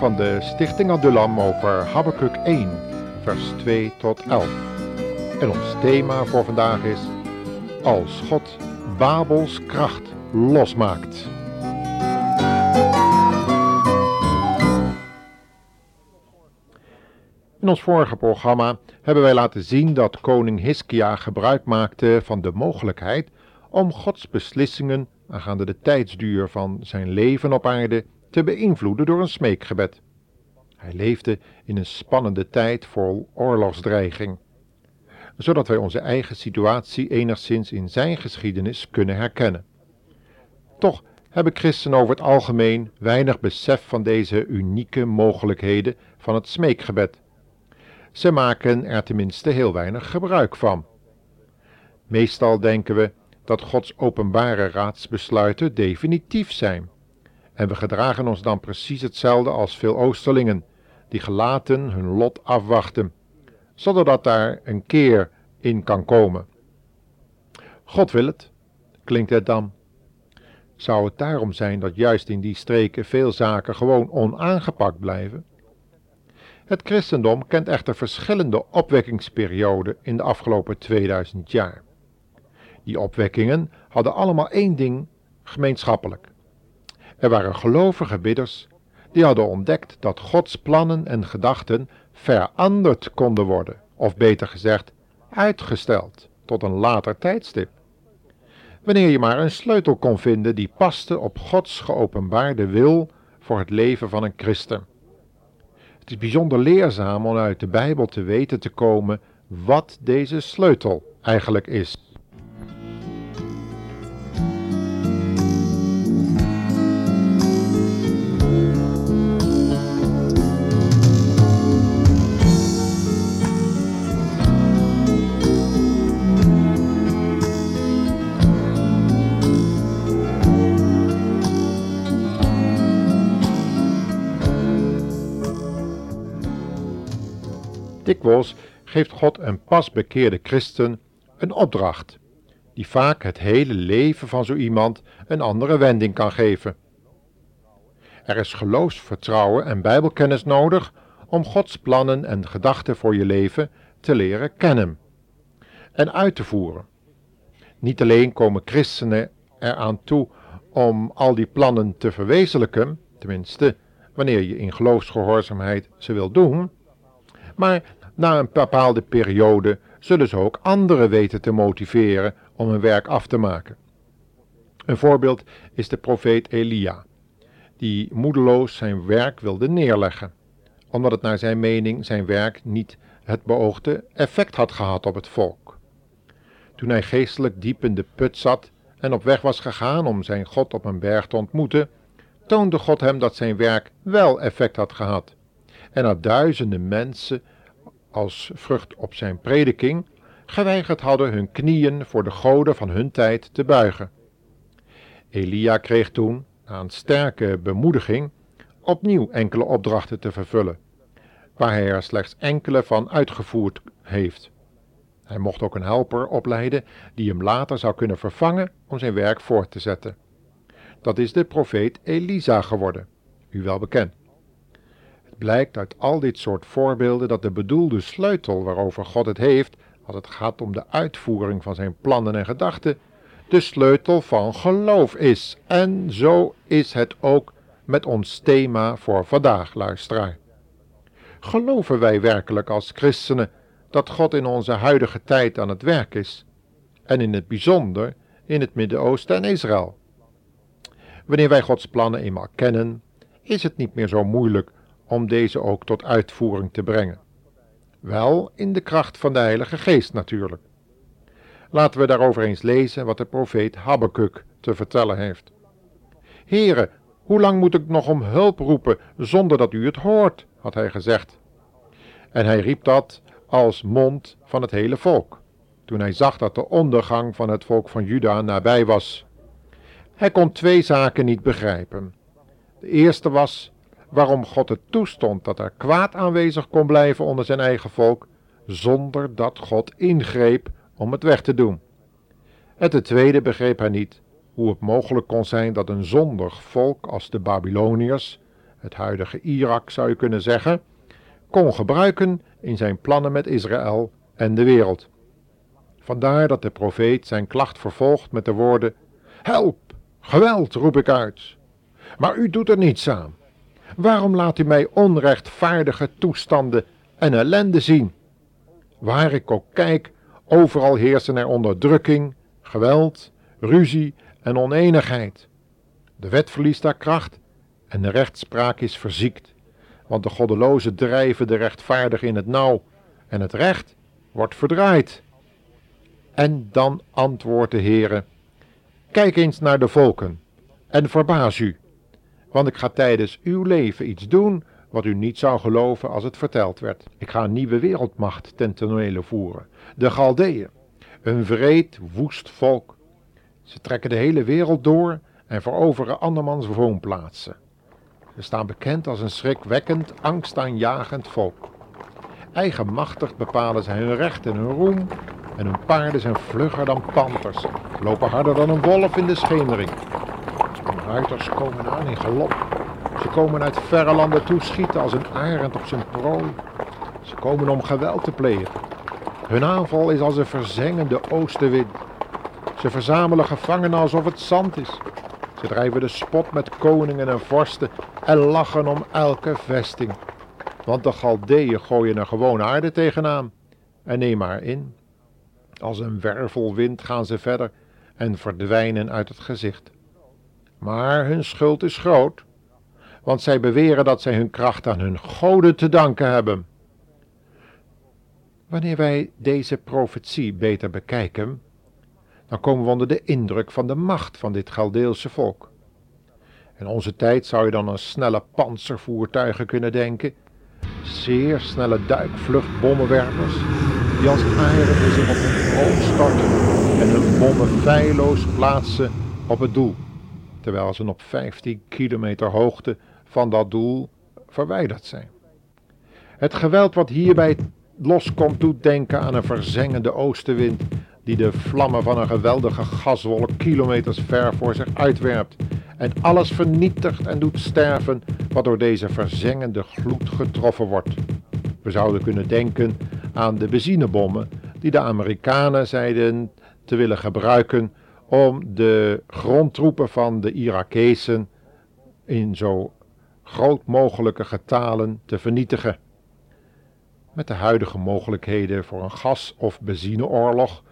van de Stichting Adulam over Habakkuk 1, vers 2 tot 11. En ons thema voor vandaag is Als God Babels kracht losmaakt. In ons vorige programma hebben wij laten zien dat koning Hiskia gebruik maakte van de mogelijkheid om Gods beslissingen aangaande de tijdsduur van zijn leven op aarde te beïnvloeden door een smeekgebed. Hij leefde in een spannende tijd vol oorlogsdreiging, zodat wij onze eigen situatie enigszins in zijn geschiedenis kunnen herkennen. Toch hebben christenen over het algemeen weinig besef van deze unieke mogelijkheden van het smeekgebed. Ze maken er tenminste heel weinig gebruik van. Meestal denken we dat Gods openbare raadsbesluiten definitief zijn. En we gedragen ons dan precies hetzelfde als veel Oosterlingen, die gelaten hun lot afwachten, zonder dat daar een keer in kan komen. God wil het, klinkt het dan. Zou het daarom zijn dat juist in die streken veel zaken gewoon onaangepakt blijven? Het christendom kent echter verschillende opwekkingsperioden in de afgelopen 2000 jaar. Die opwekkingen hadden allemaal één ding gemeenschappelijk. Er waren gelovige bidders die hadden ontdekt dat Gods plannen en gedachten veranderd konden worden, of beter gezegd, uitgesteld tot een later tijdstip. Wanneer je maar een sleutel kon vinden die paste op Gods geopenbaarde wil voor het leven van een christen. Het is bijzonder leerzaam om uit de Bijbel te weten te komen wat deze sleutel eigenlijk is. Geeft God een pas bekeerde christen een opdracht, die vaak het hele leven van zo iemand een andere wending kan geven. Er is geloofsvertrouwen en bijbelkennis nodig om Gods plannen en gedachten voor je leven te leren kennen en uit te voeren. Niet alleen komen christenen eraan toe om al die plannen te verwezenlijken, tenminste wanneer je in geloofsgehoorzaamheid ze wil doen, maar na een bepaalde periode zullen ze ook anderen weten te motiveren om hun werk af te maken. Een voorbeeld is de profeet Elia, die moedeloos zijn werk wilde neerleggen, omdat het naar zijn mening zijn werk niet het beoogde effect had gehad op het volk. Toen hij geestelijk diep in de put zat en op weg was gegaan om zijn God op een berg te ontmoeten, toonde God hem dat zijn werk wel effect had gehad en dat duizenden mensen als vrucht op zijn prediking, geweigerd hadden hun knieën voor de goden van hun tijd te buigen. Elia kreeg toen, een sterke bemoediging, opnieuw enkele opdrachten te vervullen, waar hij er slechts enkele van uitgevoerd heeft. Hij mocht ook een helper opleiden die hem later zou kunnen vervangen om zijn werk voort te zetten. Dat is de profeet Elisa geworden, u wel bekend blijkt uit al dit soort voorbeelden dat de bedoelde sleutel waarover God het heeft, als het gaat om de uitvoering van zijn plannen en gedachten, de sleutel van geloof is. En zo is het ook met ons thema voor vandaag, luisteraar. Geloven wij werkelijk als christenen dat God in onze huidige tijd aan het werk is, en in het bijzonder in het Midden-Oosten en Israël? Wanneer wij Gods plannen eenmaal kennen, is het niet meer zo moeilijk om deze ook tot uitvoering te brengen. Wel in de kracht van de Heilige Geest natuurlijk. Laten we daarover eens lezen wat de profeet Habakkuk te vertellen heeft. Here, hoe lang moet ik nog om hulp roepen zonder dat u het hoort, had hij gezegd. En hij riep dat als mond van het hele volk, toen hij zag dat de ondergang van het volk van Juda nabij was. Hij kon twee zaken niet begrijpen. De eerste was waarom God het toestond dat er kwaad aanwezig kon blijven onder zijn eigen volk, zonder dat God ingreep om het weg te doen. En ten tweede begreep hij niet hoe het mogelijk kon zijn dat een zondig volk als de Babyloniërs, het huidige Irak zou je kunnen zeggen, kon gebruiken in zijn plannen met Israël en de wereld. Vandaar dat de profeet zijn klacht vervolgt met de woorden: Help, geweld, roep ik uit. Maar u doet er niets aan. Waarom laat u mij onrechtvaardige toestanden en ellende zien? Waar ik ook kijk, overal heersen er onderdrukking, geweld, ruzie en oneenigheid. De wet verliest haar kracht en de rechtspraak is verziekt, want de goddelozen drijven de rechtvaardigen in het nauw en het recht wordt verdraaid. En dan antwoordt de Heere, kijk eens naar de volken en verbaas u, want ik ga tijdens uw leven iets doen wat u niet zou geloven als het verteld werd. Ik ga een nieuwe wereldmacht ten tonele voeren, de Galdeeën, een vreed, woest volk. Ze trekken de hele wereld door en veroveren andermans woonplaatsen. Ze staan bekend als een schrikwekkend, angstaanjagend volk. Eigenmachtig bepalen ze hun recht en hun roem en hun paarden zijn vlugger dan panters, lopen harder dan een wolf in de schemering. Ruiters komen aan in galop. Ze komen uit verre landen toeschieten als een arend op zijn prooi. Ze komen om geweld te plegen. Hun aanval is als een verzengende oostenwind. Ze verzamelen gevangenen alsof het zand is. Ze drijven de spot met koningen en vorsten en lachen om elke vesting. Want de Galdeeën gooien er gewoon aarde tegenaan. En neem maar in. Als een wervelwind gaan ze verder en verdwijnen uit het gezicht. Maar hun schuld is groot, want zij beweren dat zij hun kracht aan hun goden te danken hebben. Wanneer wij deze profetie beter bekijken, dan komen we onder de indruk van de macht van dit Galdeelse volk. In onze tijd zou je dan aan snelle panzervoertuigen kunnen denken, zeer snelle duikvluchtbommenwerpers, die als arenden zich op hun hoofd storten en hun bommen feilloos plaatsen op het doel, terwijl ze op 15 kilometer hoogte van dat doel verwijderd zijn. Het geweld wat hierbij loskomt doet denken aan een verzengende oostenwind die de vlammen van een geweldige gaswolk kilometers ver voor zich uitwerpt en alles vernietigt en doet sterven wat door deze verzengende gloed getroffen wordt. We zouden kunnen denken aan de benzinebommen die de Amerikanen zeiden te willen gebruiken om de grondtroepen van de Irakezen in zo groot mogelijke getalen te vernietigen. Met de huidige mogelijkheden voor een gas- of benzineoorlog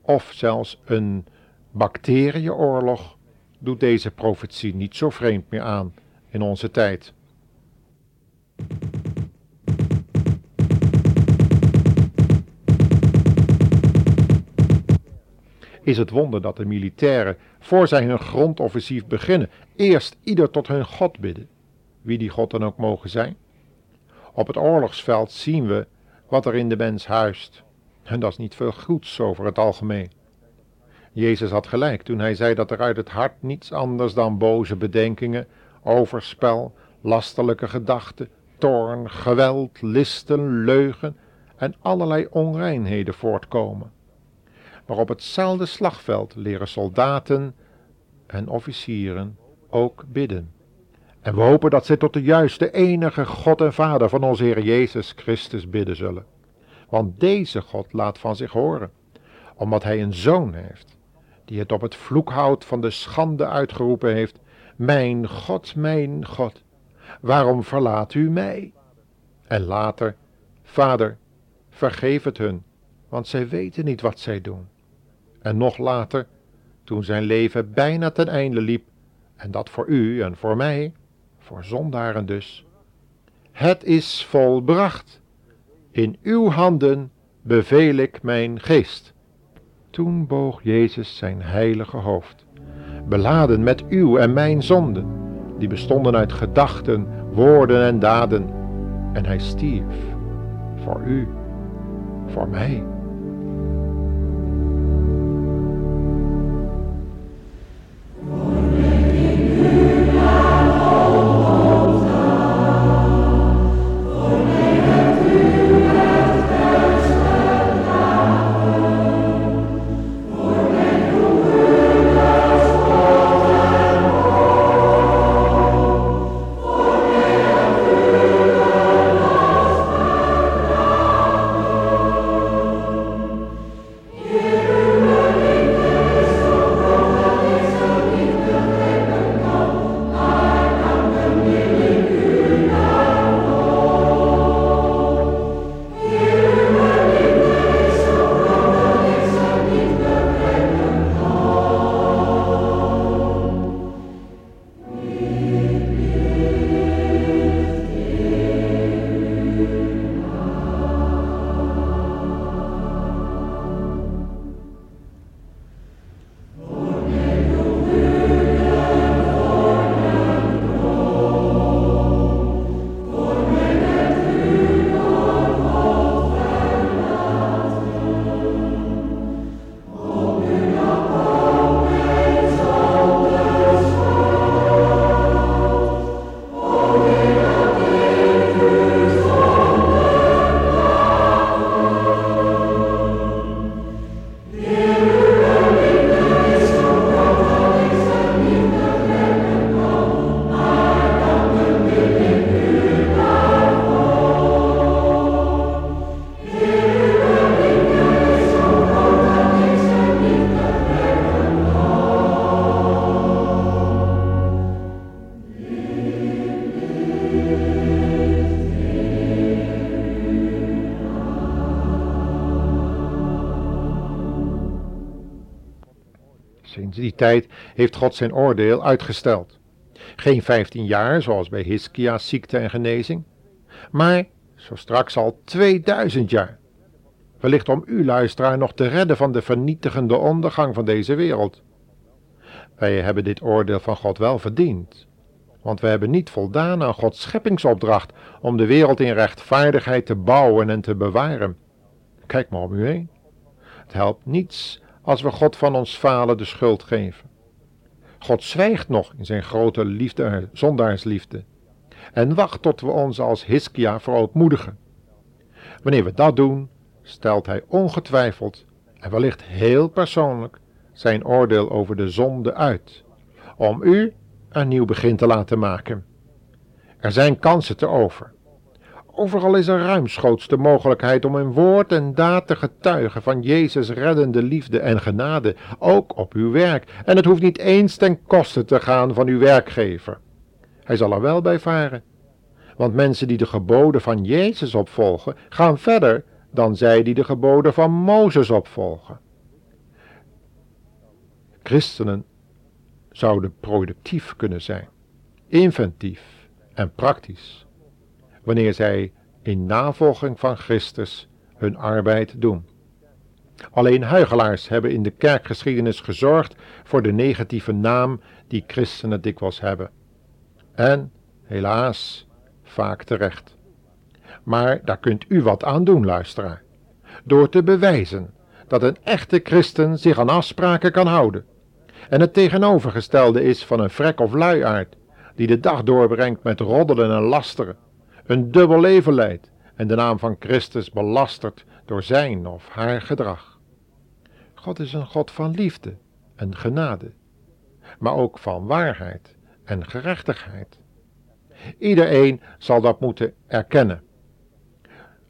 of zelfs een bacterieoorlog doet deze profetie niet zo vreemd meer aan in onze tijd. Is het wonder dat de militairen, voor zij hun grondoffensief beginnen, eerst ieder tot hun God bidden, wie die God dan ook mogen zijn? Op het oorlogsveld zien we wat er in de mens huist. En dat is niet veel goeds over het algemeen. Jezus had gelijk toen hij zei dat er uit het hart niets anders dan boze bedenkingen, overspel, lastelijke gedachten, toorn, geweld, listen, leugen en allerlei onreinheden voortkomen. Maar op hetzelfde slagveld leren soldaten en officieren ook bidden. En we hopen dat zij tot de juiste enige God en Vader van onze Heer Jezus Christus bidden zullen. Want deze God laat van zich horen, omdat hij een zoon heeft, die het op het vloekhout van de schande uitgeroepen heeft, Mijn God, mijn God, waarom verlaat u mij? En later, Vader, vergeef het hun, want zij weten niet wat zij doen. En nog later, toen zijn leven bijna ten einde liep, en dat voor u en voor mij, voor zondaren dus. Het is volbracht. In uw handen beveel ik mijn geest. Toen boog Jezus zijn heilige hoofd, beladen met uw en mijn zonden, die bestonden uit gedachten, woorden en daden, en hij stierf voor u, voor mij. Tijd heeft God zijn oordeel uitgesteld. Geen 15 jaar, zoals bij Hiskia's ziekte en genezing, maar zo straks al 2000 jaar. Wellicht om u, luisteraar, nog te redden van de vernietigende ondergang van deze wereld. Wij hebben dit oordeel van God wel verdiend, want we hebben niet voldaan aan Gods scheppingsopdracht om de wereld in rechtvaardigheid te bouwen en te bewaren. Kijk maar om u heen. Het helpt niets als we God van ons falen de schuld geven. God zwijgt nog in zijn grote liefde, zondaarsliefde en wacht tot we ons als Hiskia verootmoedigen. Wanneer we dat doen, stelt hij ongetwijfeld en wellicht heel persoonlijk zijn oordeel over de zonde uit, om u een nieuw begin te laten maken. Er zijn kansen te over. Overal is er ruimschoots de mogelijkheid om in woord en daad te getuigen van Jezus reddende liefde en genade, ook op uw werk. En het hoeft niet eens ten koste te gaan van uw werkgever. Hij zal er wel bij varen. Want mensen die de geboden van Jezus opvolgen, gaan verder dan zij die de geboden van Mozes opvolgen. Christenen zouden productief kunnen zijn, inventief en praktisch, wanneer zij in navolging van Christus hun arbeid doen. Alleen huigelaars hebben in de kerkgeschiedenis gezorgd voor de negatieve naam die christenen dikwijls hebben. En, helaas, vaak terecht. Maar daar kunt u wat aan doen, luisteraar. Door te bewijzen dat een echte christen zich aan afspraken kan houden. En het tegenovergestelde is van een vrek of luiaard, die de dag doorbrengt met roddelen en lasteren, een dubbel leven leidt en de naam van Christus belastert door zijn of haar gedrag. God is een God van liefde en genade, maar ook van waarheid en gerechtigheid. Iedereen zal dat moeten erkennen.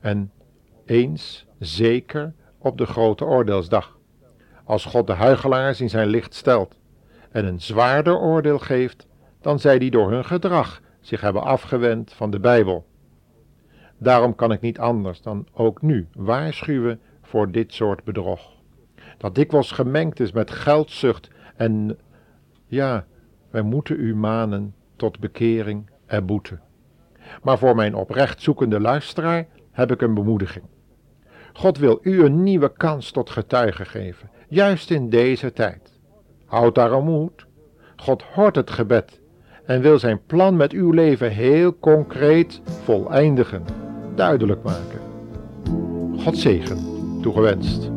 En eens zeker op de grote oordeelsdag, als God de huigelaars in zijn licht stelt en een zwaarder oordeel geeft dan zij die door hun gedrag zich hebben afgewend van de Bijbel. Daarom kan ik niet anders dan ook nu waarschuwen voor dit soort bedrog. Dat dikwijls gemengd is met geldzucht en ja, wij moeten u manen tot bekering en boete. Maar voor mijn oprecht zoekende luisteraar heb ik een bemoediging. God wil u een nieuwe kans tot getuige geven, juist in deze tijd. Houd daarom moed. God hoort het gebed en wil zijn plan met uw leven heel concreet voleindigen, duidelijk maken. God zegen, toegewenst.